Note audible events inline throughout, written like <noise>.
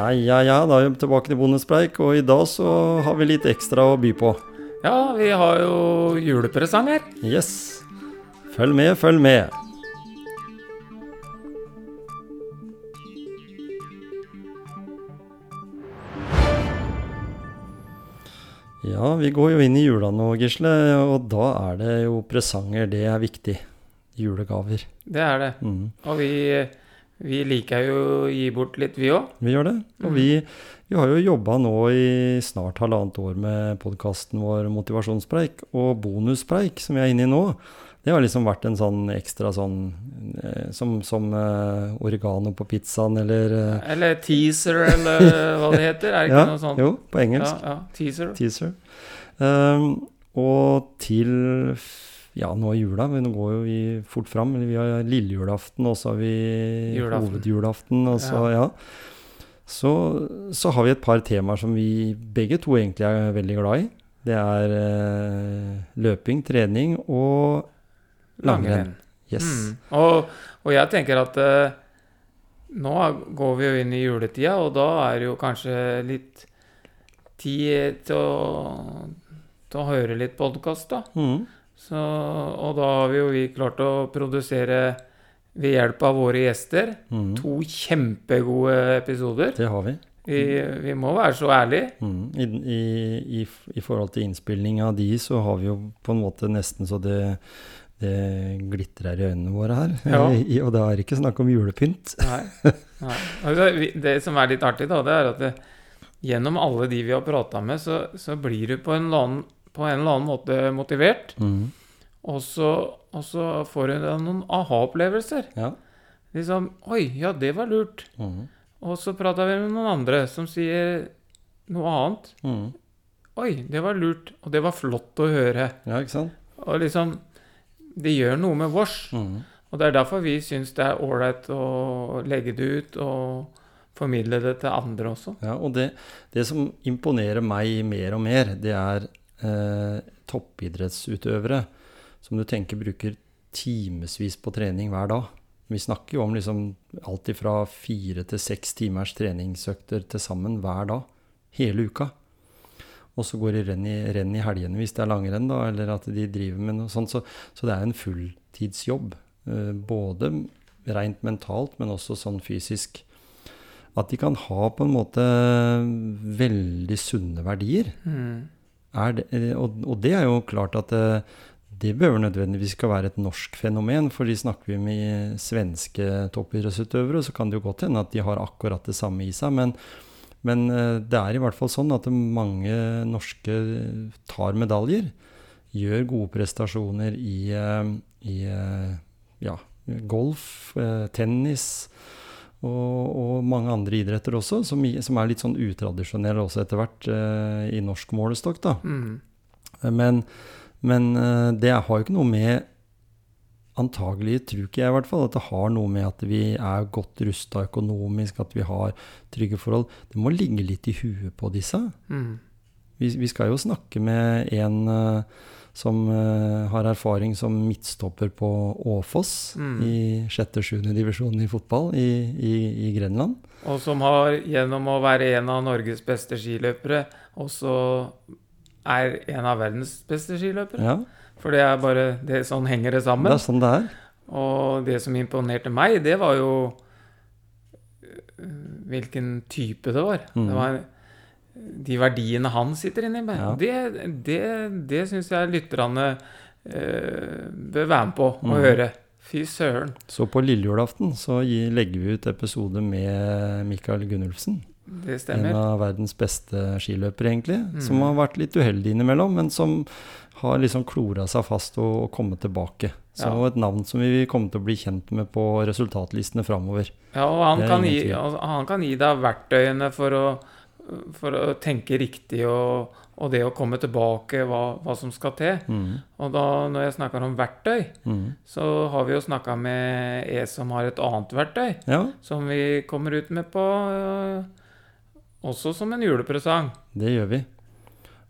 Ja, ja, ja. Da er vi tilbake til bonuspreik, og i dag så har vi litt ekstra å by på. Ja, vi har jo julepresanger. Yes. Følg med, følg med. Ja, vi går jo inn i jula nå, Gisle, og da er det jo presanger. Det er viktig. Julegaver. Det er det. Mm. Og vi, vi liker jo å gi bort litt, vi òg. Vi gjør det. Og vi, vi har jo jobba nå i snart halvannet år med podkasten vår Motivasjonspreik og Bonuspreik, som vi er inne i nå. Det har liksom vært en sånn ekstra sånn eh, Som, som uh, oregano på pizzaen, eller uh, Eller teaser, eller <laughs> hva det heter. Er det ikke Ja, noe sånt? jo, på engelsk. ja, teaser. Teaser. Um, og til ja, nå er jula, men nå går jo vi fort fram. Vi har lillejulaften, og så har vi Julaften. hovedjulaften. Og så, ja. Så, så har vi et par temaer som vi begge to egentlig er veldig glad i. Det er eh, løping, trening og langrenn. Yes. Mm. Og, og jeg tenker at eh, nå går vi jo inn i juletida, og da er det jo kanskje litt tid til å, til å høre litt podkast, da. Mm. Så, og da har vi jo vi klart å produsere ved hjelp av våre gjester Mm. to kjempegode episoder. Det har vi. Vi, vi må være så ærlige. Mm. I, i, i, I forhold til innspilling av de, så har vi jo på en måte nesten så det, det glitrer i øynene våre her. Ja. <laughs> Og det er ikke snakk om julepynt. Nei. Nei. Altså, det som er litt artig, da, det er at det, gjennom alle de vi har prata med, så, så blir du på en, eller annen, på en eller annen måte motivert. Mm. Og så, og så får du noen aha-opplevelser. Ja. Liksom Oi, ja, det var lurt. Mm. Og så prata vi med noen andre som sier noe annet. Mm. Oi, det var lurt. Og det var flott å høre. Ja, ikke sant? Og liksom Det gjør noe med vårs. Mm. Og det er derfor vi syns det er ålreit å legge det ut og formidle det til andre også. Ja, og det, det som imponerer meg mer og mer, det er eh, toppidrettsutøvere som du tenker bruker timevis på trening hver dag. Vi snakker jo om liksom alt fra fire til seks timers treningsøkter til sammen hver dag. Hele uka. Og så går de renn i, renn i helgene hvis det er langrenn, da, eller at de driver med noe sånt. Så, så det er en fulltidsjobb. Eh, både rent mentalt, men også sånn fysisk. At de kan ha på en måte veldig sunne verdier. Mm. Det, eh, og, og det er jo klart at det, det behøver nødvendigvis ikke være et norsk fenomen. for de snakker vi med svenske toppidrettsutøvere, så kan det jo godt hende at de har akkurat det samme i seg. Men, men eh, det er i hvert fall sånn at mange norske tar medaljer. Gjør gode prestasjoner i, eh, i eh, ja, golf, eh, tennis og, og mange andre idretter også, som, som er litt sånn utradisjonelle også etter hvert eh, i norsk målestokk. da. Mm. Men, men eh, det har jo ikke noe med Antagelig tror ikke jeg i hvert fall at det har noe med at vi er godt rusta økonomisk, at vi har trygge forhold. Det må ligge litt i huet på disse. Mm. Vi, vi skal jo snakke med en eh, som eh, har erfaring som midtstopper på Åfoss Mm. i sjette-sjuende divisjon i fotball i, i, i Grenland. Og som har, gjennom å være en av Norges beste skiløpere, også er en av verdens beste skiløpere. Ja, For det er bare det Sånn henger det sammen. det er sånn det er. Og det som imponerte meg, det var jo øh, hvilken type det var. Mm. Det var de verdiene han sitter inne med. Ja. Det, det, det syns jeg lytterne øh, bør være med på å mm. høre. Fy søren. Så på lillejulaften så legger vi ut episode med Mikael Gunnulfsen. Det stemmer. En av verdens beste skiløpere, egentlig. Mm. Som har vært litt uheldig innimellom, men som har liksom klora seg fast og, og kommet tilbake. Så Ja. et navn som vi kommer til å bli kjent med på resultatlistene framover. Ja, og han kan, gi, altså, han kan gi deg verktøyene for å, for å tenke riktig og, og det å komme tilbake, hva, hva som skal til. Mm. Og da, når jeg snakker om verktøy, Mm. så har vi jo snakka med en som har et annet verktøy, Ja, som vi kommer ut med på øh, også som en julepresang. det gjør vi.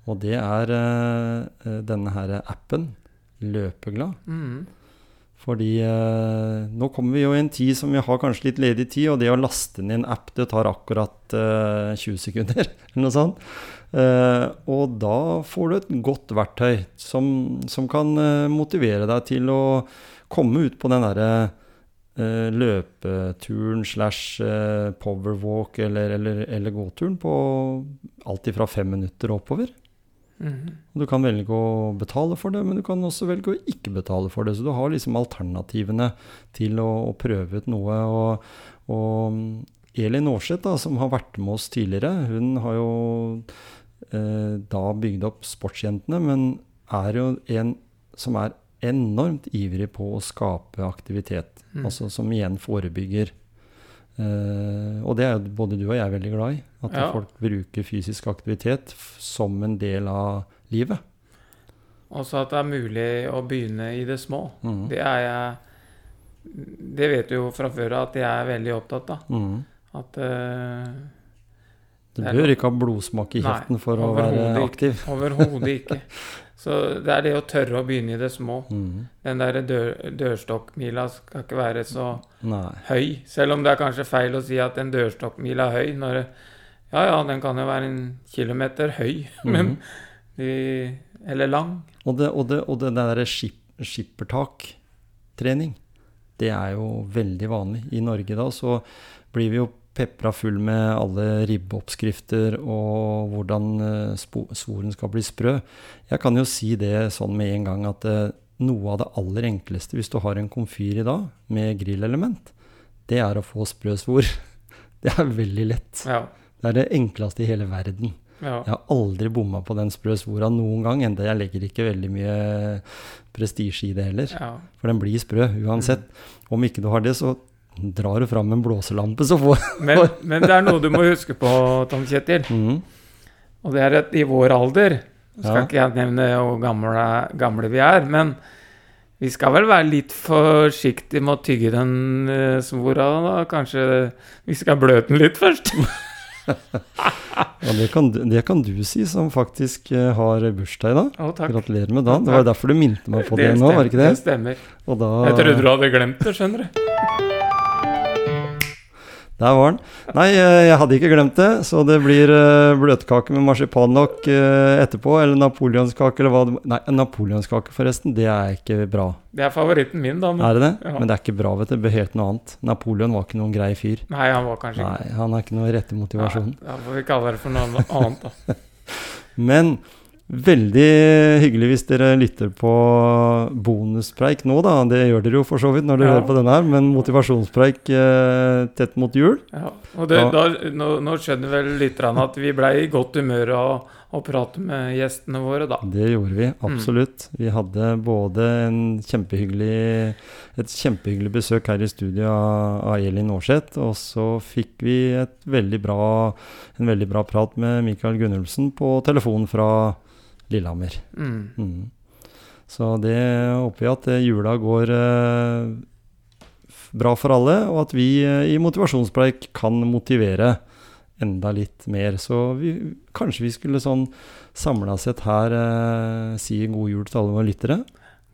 Og det er eh, eh, denne her appen, Løpeglad. Mm. Fordi eh, nå kommer vi jo i en tid som vi har kanskje litt ledig tid, og det å laste ned en app, det tar akkurat eh, 20 sekunder, <laughs> eller noe sånt. Eh, og da får du et godt verktøy som, som kan eh, motivere deg til å komme ut på den derre eh, løpeturen slash eh, powerwalk eller, eller, eller gåturen på alt ifra fem minutter og oppover. Mhm. Du kan velge å betale for det, men du kan også velge å ikke betale for det. Så du har liksom alternativene til å, å prøve ut noe. Og, og mm, Elin Aarseth, som har vært med oss tidligere, hun har jo eh, da bygd opp Sportsjentene, men er jo en som er enormt ivrig på å skape aktivitet. Mm. Altså som igjen forebygger. Eh, og det er jo både du og jeg veldig glad i. At Ja. folk bruker fysisk aktivitet som en del av livet. Også at det er mulig å begynne i det små. Mm. Det er jeg Det vet du jo fra før av at jeg er veldig opptatt av. Mm. At uh, Du bør ikke ha blodsmak i kjeften for å være aktiv. Overhodet ikke. <laughs> Så det er det å tørre å begynne i det små. Mm. Den der dør, dørstokkmila skal ikke være så Nei. høy. Selv om det er kanskje feil å si at en dørstokkmil er høy. Når ja, ja, den kan jo være en kilometer høy, <laughs> men Mhm. de, Eller lang. Og det, og det, og det der skip, skippertaktrening, det er jo veldig vanlig. I Norge da så blir vi jo pepra full med alle ribbeoppskrifter og hvordan eh, svoren skal bli sprø. Jeg kan jo si det sånn med en gang at eh, noe av det aller enkleste hvis du har en komfyr i dag med grillelement, det er å få sprø svor. <laughs> Det er veldig lett. Ja. Det er det enkleste i hele verden. ja. Jeg har aldri bomma på den sprø svora noen gang, enda jeg legger ikke veldig mye prestisje i det heller. ja. For den blir sprø uansett. Om ikke du har det, så drar du fram en blåselampe, så får Men, men det er noe du må huske på, Tom Kjetil. Mm. Og det er at i vår alder Nå skal Ja. ikke jeg nevne hvor gamle, gamle vi er, men vi skal vel være litt forsiktige med å tygge den uh, svora. da. Kanskje vi skal bløte den litt først? <laughs> <laughs> Ja, det, kan, det kan du si, som faktisk eh, har bursdag i dag. Oh. Gratulerer med dagen. Det var jo derfor du minte meg på det, nå, var det ikke det? Det stemmer. Da, Jeg trodde du hadde glemt det, skjønner du. Der var den. Nei, eh, jeg hadde ikke glemt det, så det blir eh, bløtkake med marsipanlokk nok etterpå, eller napoleonskake, eller hva det Nei, napoleonskake, forresten, det er ikke bra. Det er favoritten min, da. Men Er det det? Ja. Men det er ikke bra, vet du. Det helt noe annet. Napoleon var ikke noen grei fyr. nei, han var kanskje ikke Nei, han har ikke noe rette motivasjon. Nei, Da får vi kalle det for noe annet, da. <laughs> Men veldig hyggelig hvis dere lytter på bonuspreik nå, da. Det gjør dere jo for så vidt når dere Ja. hører på denne her, men motivasjonspreik eh, tett mot jul. Ja. Og det, Ja. da, nå, nå skjønner vel lytterne at vi ble i godt humør av å prate med gjestene våre, da. Det gjorde vi, Mm. absolutt. Vi hadde både en kjempehyggelig, et kjempehyggelig besøk her i studio av, Elin Aarseth, og så fikk vi veldig bra, en veldig bra prat med Mikael Gunnulfsen på telefon fra Lillehammer. Mm. Mm. Så det håper vi at eh, jula går eh, bra for alle, og at vi eh, i motivasjonspreik kan motivere enda litt mer. Så vi, kanskje vi skulle sånn samla sett her eh, si god jul til alle våre lyttere.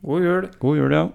God jul. God jul, ja.